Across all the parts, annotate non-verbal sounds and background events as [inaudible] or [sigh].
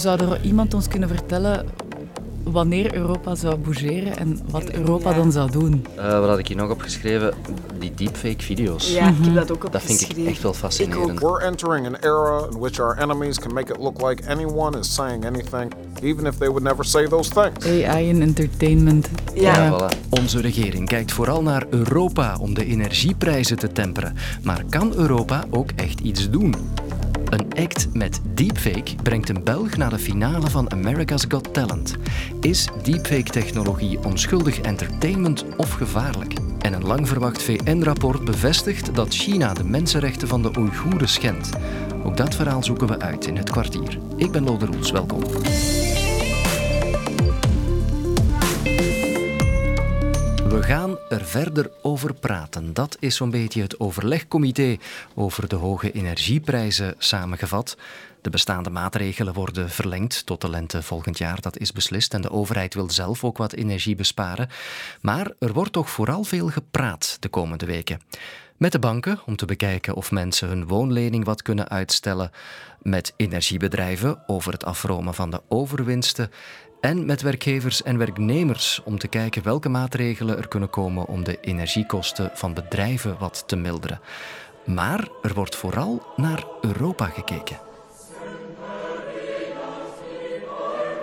Zou er iemand ons kunnen vertellen wanneer Europa zou bougeren en wat Europa dan zou doen. Uh, wat had ik hier nog opgeschreven? Die deepfake video's. Ja, ik heb dat ook Dat vind ik echt wel fascinerend. We're entering an era in which our enemies can make it look like anyone is saying anything, even if they would never say those things. AI en entertainment. Ja, ja voilà. Onze regering kijkt vooral naar Europa om de energieprijzen te temperen. Maar kan Europa ook echt iets doen? Een act met deepfake brengt een Belg naar de finale van America's Got Talent. Is deepfake-technologie onschuldig entertainment of gevaarlijk? En een lang verwacht VN-rapport bevestigt dat China de mensenrechten van de Oeigoeren schendt. Ook dat verhaal zoeken we uit in het kwartier. Ik ben Lode Roels, welkom. We gaan er verder over praten. Dat is zo'n beetje het overlegcomité over de hoge energieprijzen samengevat. De bestaande maatregelen worden verlengd tot de lente volgend jaar. Dat is beslist en de overheid wil zelf ook wat energie besparen. Maar er wordt toch vooral veel gepraat de komende weken. Met de banken om te bekijken of mensen hun woonlening wat kunnen uitstellen. Met energiebedrijven over het afromen van de overwinsten en met werkgevers en werknemers om te kijken welke maatregelen er kunnen komen om de energiekosten van bedrijven wat te milderen. Maar er wordt vooral naar Europa gekeken.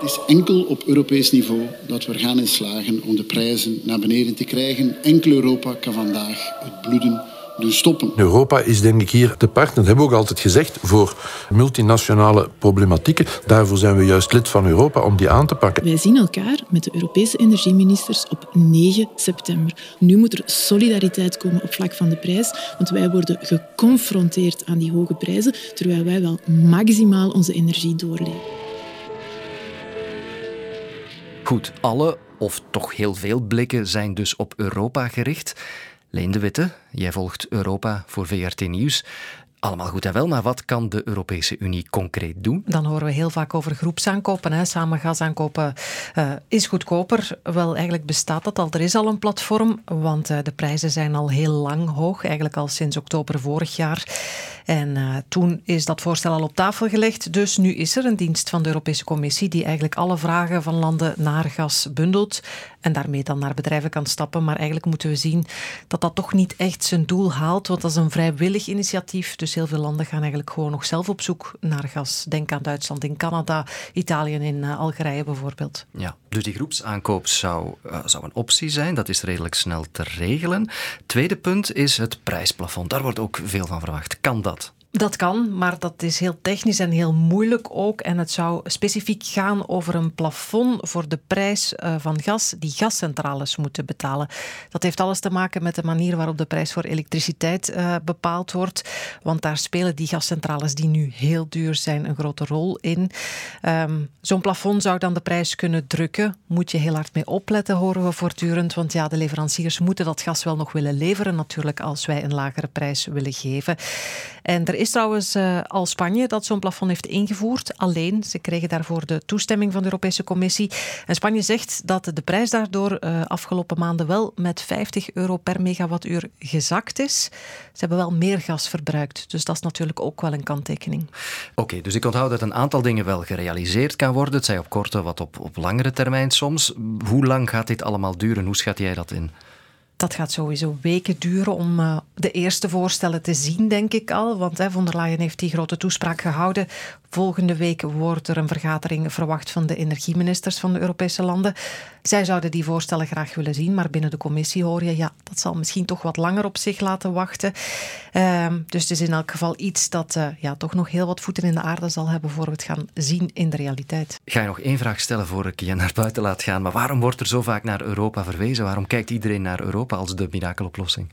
Het is enkel op Europees niveau dat we gaan in slagen om de prijzen naar beneden te krijgen. Enkel Europa kan vandaag het bloeden stoppen. Europa is denk ik hier de partner, dat hebben we ook altijd gezegd, voor multinationale problematieken. Daarvoor zijn we juist lid van Europa om die aan te pakken. Wij zien elkaar met de Europese energieministers op 9 september. Nu moet er solidariteit komen op vlak van de prijs, want wij worden geconfronteerd aan die hoge prijzen, terwijl wij wel maximaal onze energie doorleven. Goed, alle of toch heel veel blikken zijn dus op Europa gericht. Leen de Witte, jij volgt Europa voor VRT Nieuws. Allemaal goed en wel, maar wat kan de Europese Unie concreet doen? Dan horen we heel vaak over groepsaankopen. Hè. Samen gas aankopen uh, is goedkoper. Wel, eigenlijk bestaat dat al. Er is al een platform, want uh, de prijzen zijn al heel lang hoog. Eigenlijk al sinds oktober vorig jaar. En uh, toen is dat voorstel al op tafel gelegd. Dus nu is er een dienst van de Europese Commissie die eigenlijk alle vragen van landen naar gas bundelt en daarmee dan naar bedrijven kan stappen. Maar eigenlijk moeten we zien dat dat toch niet echt zijn doel haalt, want dat is een vrijwillig initiatief. Dus heel veel landen gaan eigenlijk gewoon nog zelf op zoek naar gas. Denk aan Duitsland, in Canada, Italië in Algerije bijvoorbeeld. Ja, dus die groepsaankoop zou, uh, zou een optie zijn. Dat is redelijk snel te regelen. Tweede punt is het prijsplafond. Daar wordt ook veel van verwacht. Kan dat? Dat kan, maar dat is heel technisch en heel moeilijk ook. En het zou specifiek gaan over een plafond voor de prijs eh, van gas die gascentrales moeten betalen. Dat heeft alles te maken met de manier waarop de prijs voor elektriciteit uh, bepaald wordt. Want daar spelen die gascentrales die nu heel duur zijn een grote rol in. Um, Zo'n plafond zou dan de prijs kunnen drukken. Moet je heel hard mee opletten, horen we voortdurend. Want ja, de leveranciers moeten dat gas wel nog willen leveren natuurlijk als wij een lagere prijs willen geven. En er is trouwens uh, al Spanje dat zo'n plafond heeft ingevoerd. Alleen, ze kregen daarvoor de toestemming van de Europese Commissie. En Spanje zegt dat de prijs daardoor uh, afgelopen maanden wel met 50 euro per megawattuur gezakt is. Ze hebben wel meer gas verbruikt. Dus dat is natuurlijk ook wel een kanttekening. Oké, dus ik onthoud dat een aantal dingen wel gerealiseerd kan worden. Het zij op korte, wat op, op langere termijn soms. Hoe lang gaat dit allemaal duren? Hoe schat jij dat in? Dat gaat sowieso weken duren om uh, de eerste voorstellen te zien, denk ik al. Want hè, von der Leyen heeft die grote toespraak gehouden. Volgende week wordt er een vergadering verwacht van de energieministers van de Europese landen. Zij zouden die voorstellen graag willen zien, maar binnen de commissie hoor je, ja, dat zal misschien toch wat langer op zich laten wachten. Uh, dus het is in elk geval iets dat uh, ja, toch nog heel wat voeten in de aarde zal hebben voor we het gaan zien in de realiteit. Ga je nog één vraag stellen voor ik je naar buiten laat gaan. Maar waarom wordt er zo vaak naar Europa verwezen? Waarom kijkt iedereen naar Europa als de mirakeloplossing?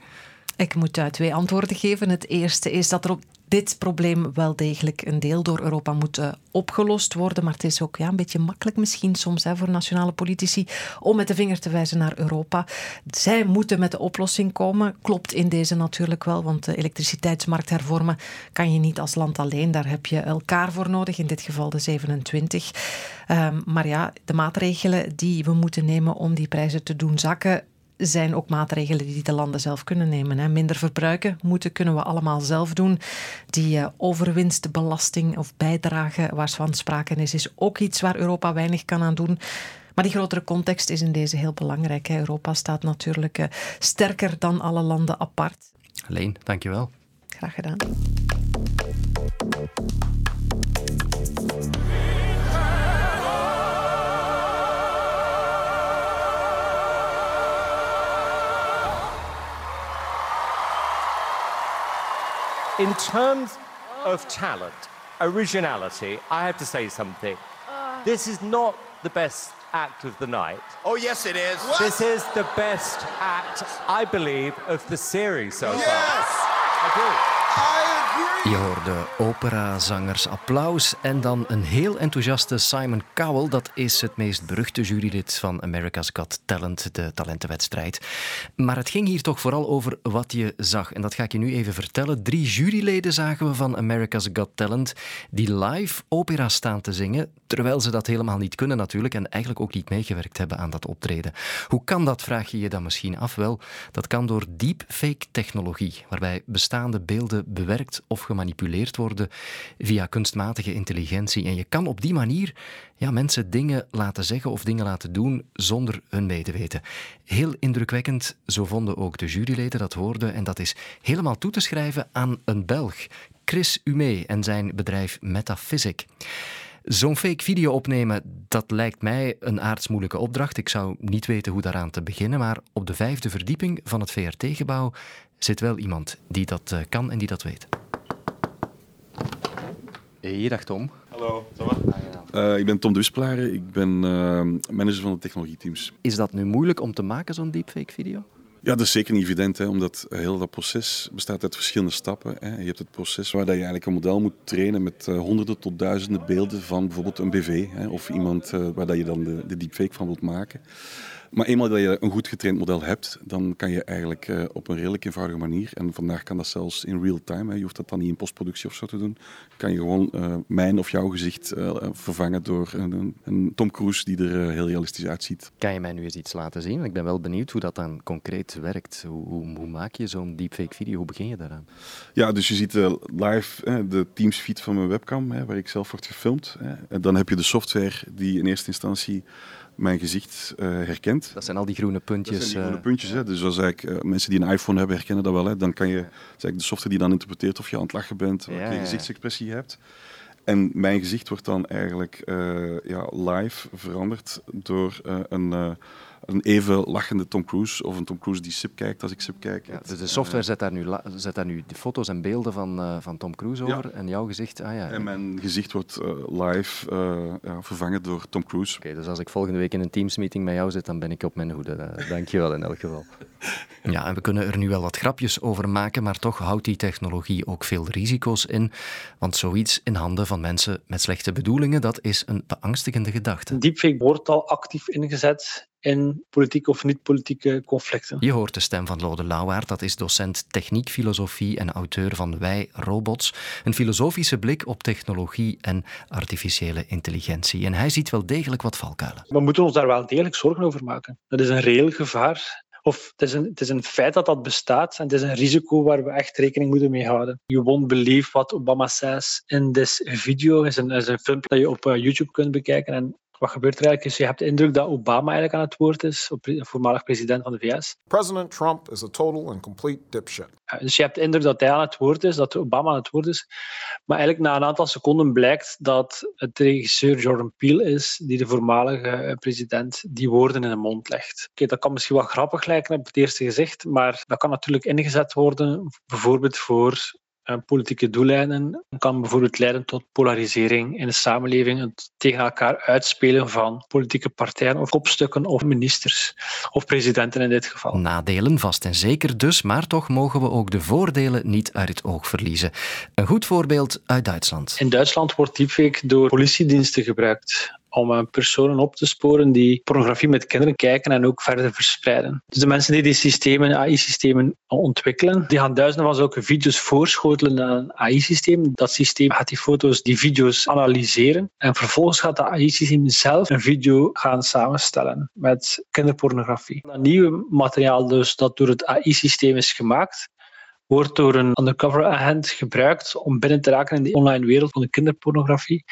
Ik moet uh, twee antwoorden geven. Het eerste is dat er op dit probleem wel degelijk een deel door Europa moet uh, opgelost worden. Maar het is ook ja, een beetje makkelijk misschien soms hè, voor nationale politici om met de vinger te wijzen naar Europa. Zij moeten met de oplossing komen. Klopt in deze natuurlijk wel, want de elektriciteitsmarkt hervormen kan je niet als land alleen. Daar heb je elkaar voor nodig, in dit geval de 27. Um, maar ja, de maatregelen die we moeten nemen om die prijzen te doen zakken zijn ook maatregelen die de landen zelf kunnen nemen. Hè. Minder verbruiken moeten, kunnen we allemaal zelf doen. Die uh, overwinstbelasting of bijdrage waarvan sprake is, is ook iets waar Europa weinig kan aan doen. Maar die grotere context is in deze heel belangrijk. Europa staat natuurlijk uh, sterker dan alle landen apart. Leen, dankjewel. Graag gedaan. In terms of talent, originality, I have to say something. This is not the best act of the night. Oh, yes, it is. What? This is the best act, I believe, of the series so yes. far. Yes! I do. Je hoorde operazangers applaus en dan een heel enthousiaste Simon Cowell. Dat is het meest beruchte jurylid van America's Got Talent, de talentenwedstrijd. Maar het ging hier toch vooral over wat je zag. En dat ga ik je nu even vertellen. Drie juryleden zagen we van America's Got Talent die live opera staan te zingen, terwijl ze dat helemaal niet kunnen natuurlijk en eigenlijk ook niet meegewerkt hebben aan dat optreden. Hoe kan dat, vraag je je dan misschien af? Wel, dat kan door deepfake technologie, waarbij bestaande beelden bewerkt of gemanipuleerd worden via kunstmatige intelligentie. En je kan op die manier ja, mensen dingen laten zeggen of dingen laten doen zonder hun mee te weten. Heel indrukwekkend, zo vonden ook de juryleden dat hoorden. En dat is helemaal toe te schrijven aan een Belg, Chris Humé en zijn bedrijf Metaphysic. Zo'n fake video opnemen, dat lijkt mij een aardsmoeilijke opdracht. Ik zou niet weten hoe daaraan te beginnen, maar op de vijfde verdieping van het VRT-gebouw zit wel iemand die dat eh, kan en die dat weet. Hey, dag Tom. Hallo, uh, ik ben Tom Dusplaren, ik ben uh, manager van de technologieteams. Is dat nu moeilijk om te maken, zo'n deepfake video? Ja, dat is zeker niet evident, hè, omdat heel dat proces bestaat uit verschillende stappen. Hè. Je hebt het proces waar je eigenlijk een model moet trainen met uh, honderden tot duizenden beelden van bijvoorbeeld een BV hè, of iemand uh, waar dat je dan de, de deepfake van wilt maken. Maar eenmaal dat je een goed getraind model hebt, dan kan je eigenlijk uh, op een redelijk eenvoudige manier, en vandaag kan dat zelfs in real time, hè, je hoeft dat dan niet in postproductie of zo te doen, kan je gewoon uh, mijn of jouw gezicht uh, vervangen door een, een, Tom Cruise die er heel realistisch uitziet. Kan je mij nu eens iets laten zien? Ik ben wel benieuwd hoe dat dan concreet werkt. Hoe, hoe, hoe maak je zo'n deepfake video? Hoe begin je daaraan? Ja, dus je ziet live de Teams feed van mijn webcam, hè, waar ik zelf word gefilmd. Hè. En dan heb je de software die in eerste instantie mijn gezicht uh, herkent. Dat zijn al die groene puntjes. Dat zijn die groene puntjes. Hè. Dus als ik, uh, mensen die een iPhone hebben herkennen dat wel. Hè. Dan kan je, de software die dan interpreteert of je aan het lachen bent, welke ja, ja. gezichtsexpressie je hebt. En mijn gezicht wordt dan eigenlijk ja, live veranderd door een een even lachende Tom Cruise of een Tom Cruise die sip kijkt als ik sip kijk. Ja, dus de software zet daar nu, zet daar nu de foto's en beelden van, uh, van Tom Cruise over ja. en jouw gezicht, ah ja. En mijn gezicht wordt uh, live uh, ja, vervangen door Tom Cruise. Oké, okay, dus als ik volgende week in een Teams-meeting met jou zit, dan ben ik op mijn hoede. Dankjewel in elk geval. [laughs] ja, en we kunnen er nu wel wat grapjes over maken, maar toch houdt die technologie ook veel risico's in. Want zoiets in handen van mensen met slechte bedoelingen, dat is een beangstigende gedachte. Deepfake wordt al actief ingezet in politieke of niet-politieke conflicten. Je hoort de stem van Lode Lauwaard, dat is docent techniek, filosofie en auteur van Wij Robots. Een filosofische blik op technologie en artificiële intelligentie. En hij ziet wel degelijk wat valkuilen. We moeten ons daar wel degelijk zorgen over maken. Dat is een reëel gevaar. Of het is, een, het is een feit dat dat bestaat en het is een risico waar we echt rekening moeten mee houden. You won't believe what Obama says in this video. is een, is een film dat je op uh, YouTube kunt bekijken. En wat gebeurt er eigenlijk is, je hebt de indruk dat Obama eigenlijk aan het woord is, voormalig president van de VS. President Trump is a total and complete dipshit. Ja, dus je hebt de indruk dat hij aan het woord is, dat Obama aan het woord is. Maar eigenlijk na een aantal seconden blijkt dat het regisseur Jordan Peele is die de voormalige president die woorden in de mond legt. Oké, dat kan misschien wat grappig lijken op het eerste gezicht, maar dat kan natuurlijk ingezet worden, bijvoorbeeld voor politieke doeleinden kan bijvoorbeeld leiden tot polarisering in de samenleving, het tegen elkaar uitspelen van politieke partijen of kopstukken of ministers of presidenten in dit geval. Nadelen vast en zeker dus, maar toch mogen we ook de voordelen niet uit het oog verliezen. Een goed voorbeeld uit Duitsland. In Duitsland wordt deepfake door politiediensten gebruikt om personen op te sporen die pornografie met kinderen kijken en ook verder verspreiden. Dus de mensen die die systemen, AI-systemen ontwikkelen, die gaan duizenden van zulke video's voorschotelen naar een AI-systeem. Dat systeem gaat die foto's, die video's analyseren en vervolgens gaat dat AI-systeem zelf een video gaan samenstellen met kinderpornografie. Dat nieuwe materiaal dus dat door het AI-systeem is gemaakt, wordt door een undercover agent gebruikt om binnen te raken in die online wereld van de kinderpornografie.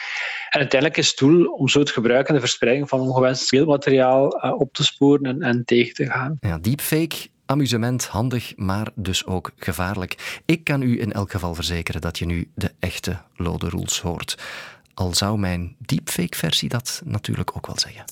En uiteindelijk is het doel om zo het gebruik en de verspreiding van ongewenst beeldmateriaal uh, op te sporen en, en tegen te gaan. Ja, deepfake amusement, handig, maar dus ook gevaarlijk. Ik kan u in elk geval verzekeren dat je nu de echte Lode Rules hoort. Al zou mijn deepfake-versie dat natuurlijk ook wel zeggen.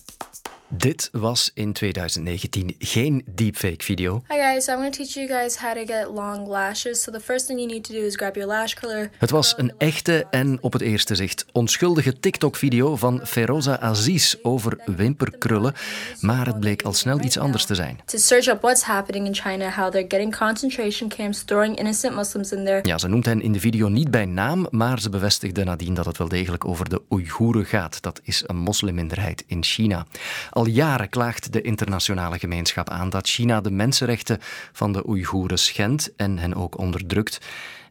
Dit was in 2019 geen deepfake video. Hi guys, I'm going to teach you guys how to get long lashes. So the first thing you need to do is grab your lash curler. Het was een echte en op het eerste zicht onschuldige TikTok-video van Feroza Aziz over wimperkrullen, maar het bleek al snel iets anders te zijn. To search up what's happening in China, how they're getting concentration camps, throwing innocent Muslims in there. Ja, ze noemt hen in de video niet bij naam, maar ze bevestigde nadien dat het wel degelijk over de Oeigoeren gaat. Dat is een moslimminderheid in China. Al jaren klaagt de internationale gemeenschap aan dat China de mensenrechten van de Oeigoeren schendt en hen ook onderdrukt.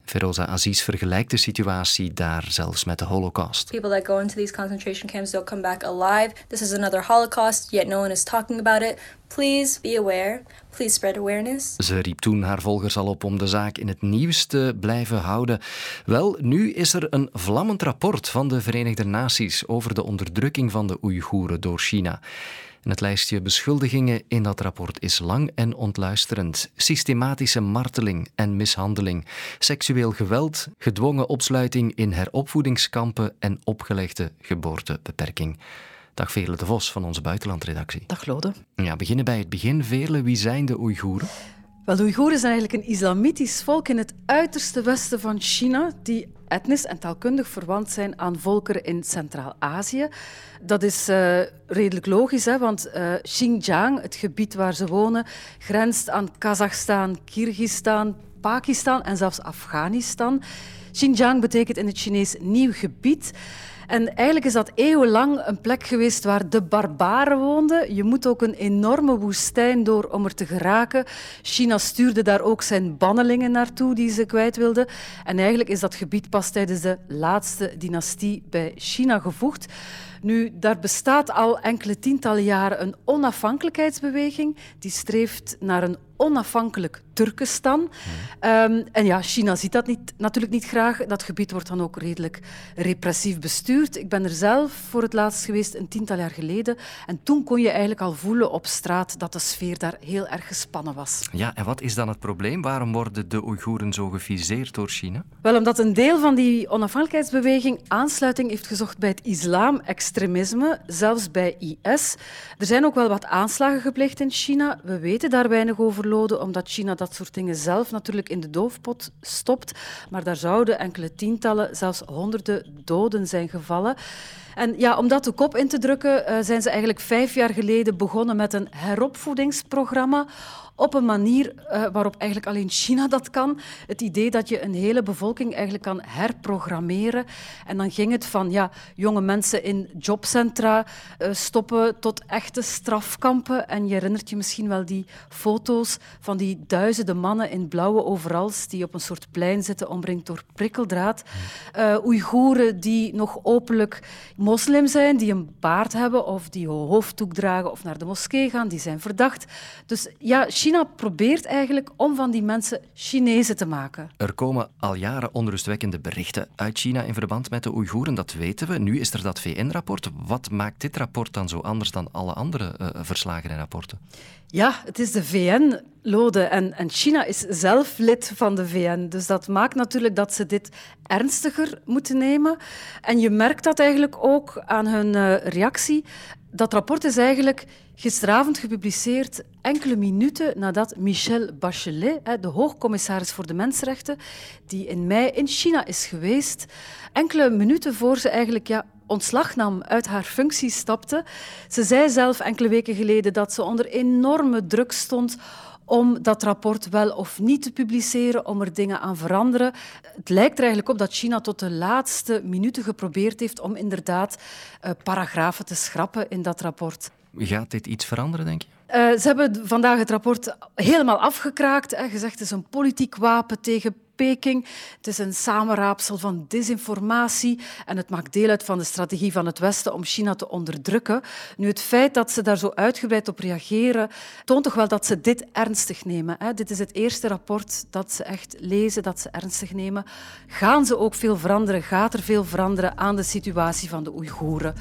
Feroza Aziz vergelijkt de situatie daar zelfs met de Holocaust. People that go into these concentration camps don't come back alive. This is another Holocaust, yet no one is talking about it. Please be aware. Please spread awareness. Ze riep toen haar volgers al op om de zaak in het nieuws te blijven houden. Wel, nu is er een vlammend rapport van de Verenigde Naties over de onderdrukking van de Oeigoeren door China. En het lijstje beschuldigingen in dat rapport is lang en ontluisterend. Systematische marteling en mishandeling, seksueel geweld, gedwongen opsluiting in heropvoedingskampen en opgelegde geboortebeperking. Dag Veerle de Vos van onze buitenlandredactie. Dag Lode. Ja, beginnen bij het begin. Veerle, wie zijn de Oeigoeren? Wel, de Oeigoeren zijn eigenlijk een islamitisch volk in het uiterste westen van China, die etnisch en taalkundig verwant zijn aan volkeren in Centraal-Azië. Dat is uh, redelijk logisch, hè, want uh, Xinjiang, het gebied waar ze wonen, grenst aan Kazachstan, Kyrgyzstan, Pakistan en zelfs Afghanistan. Xinjiang betekent in het Chinees nieuw gebied. En eigenlijk is dat eeuwenlang een plek geweest waar de barbaren woonden. Je moet ook een enorme woestijn door om er te geraken. China stuurde daar ook zijn bannelingen naartoe die ze kwijt wilden. En eigenlijk is dat gebied pas tijdens de laatste dynastie bij China gevoegd. Nu, daar bestaat al enkele tientallen jaren een onafhankelijkheidsbeweging die streeft naar een onafhankelijk Turkestan. Um, en ja, China ziet dat niet, natuurlijk niet graag. Dat gebied wordt dan ook redelijk repressief bestuurd. Ik ben er zelf voor het laatst geweest, een tiental jaar geleden. En toen kon je eigenlijk al voelen op straat dat de sfeer daar heel erg gespannen was. Ja, en wat is dan het probleem? Waarom worden de Oeigoeren zo geviseerd door China? Wel, omdat een deel van die onafhankelijkheidsbeweging aansluiting heeft gezocht bij het islam-extremisme, zelfs bij IS. Er zijn ook wel wat aanslagen gepleegd in China. We weten daar weinig over, Lode, omdat China dat soort dingen zelf natuurlijk in de doofpot stopt. Maar daar zouden enkele tientallen, zelfs honderden doden zijn gevallen. En ja, om dat de kop in te drukken, uh, zijn ze eigenlijk vijf jaar geleden begonnen met een heropvoedingsprogramma op een manier uh, waarop eigenlijk alleen China dat kan. Het idee dat je een hele bevolking eigenlijk kan herprogrammeren. En dan ging het van ja, jonge mensen in jobcentra uh, stoppen tot echte strafkampen. En je herinnert je misschien wel die foto's van die duizenden mannen in blauwe overals die op een soort plein zitten omringd door prikkeldraad. Oeigoeren die nog openlijk moslim zijn, die een baard hebben of die hoofddoek dragen of naar de moskee gaan, die zijn verdacht. Dus ja, China probeert eigenlijk om van die mensen Chinezen te maken. Er komen al jaren onrustwekkende berichten uit China in verband met de Oeigoeren, dat weten we. Nu is er dat VN-rapport. Wat maakt dit rapport dan zo anders dan alle andere uh, verslagen en rapporten? Ja, het is de VN, Lode. En, en China is zelf lid van de VN. Dus dat maakt natuurlijk dat ze dit ernstiger moeten nemen. En je merkt dat eigenlijk ook aan hun uh, reactie. Dat rapport is eigenlijk gisteravond gepubliceerd, enkele minuten nadat Michelle Bachelet, de hoogcommissaris voor de mensenrechten, die in mei in China is geweest, enkele minuten voor ze eigenlijk ja, ontslag nam, uit haar functie stapte. Ze zei zelf enkele weken geleden dat ze onder enorme druk stond om dat rapport wel of niet te publiceren, om er dingen aan te veranderen. Het lijkt er eigenlijk op dat China tot de laatste minuten geprobeerd heeft om inderdaad uh, paragrafen te schrappen in dat rapport. Gaat dit iets veranderen, denk je? Uh, ze hebben vandaag het rapport helemaal afgekraakt. Hè. Gezegd het is een politiek wapen tegen Peking. Het is een samenraapsel van desinformatie en het maakt deel uit van de strategie van het Westen om China te onderdrukken. Nu, het feit dat ze daar zo uitgebreid op reageren, toont toch wel dat ze dit ernstig nemen. Hè. Dit is het eerste rapport dat ze echt lezen, dat ze ernstig nemen. Gaan ze ook veel veranderen? Gaat er veel veranderen aan de situatie van de Oeigoeren?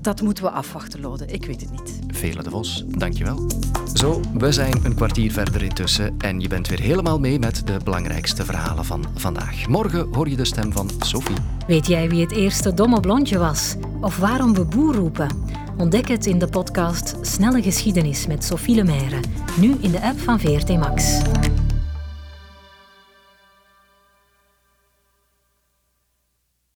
Dat moeten we afwachten, Lode. Ik weet het niet. Vele de Vos, dankjewel. Zo, we zijn een kwartier verder intussen en je bent weer helemaal mee met de belangrijkste verhalen van vandaag. Morgen hoor je de stem van Sophie. Weet jij wie het eerste domme blondje was? Of waarom we boer roepen? Ontdek het in de podcast Snelle Geschiedenis met Sophie Lemaire. Nu in de app van VRT Max.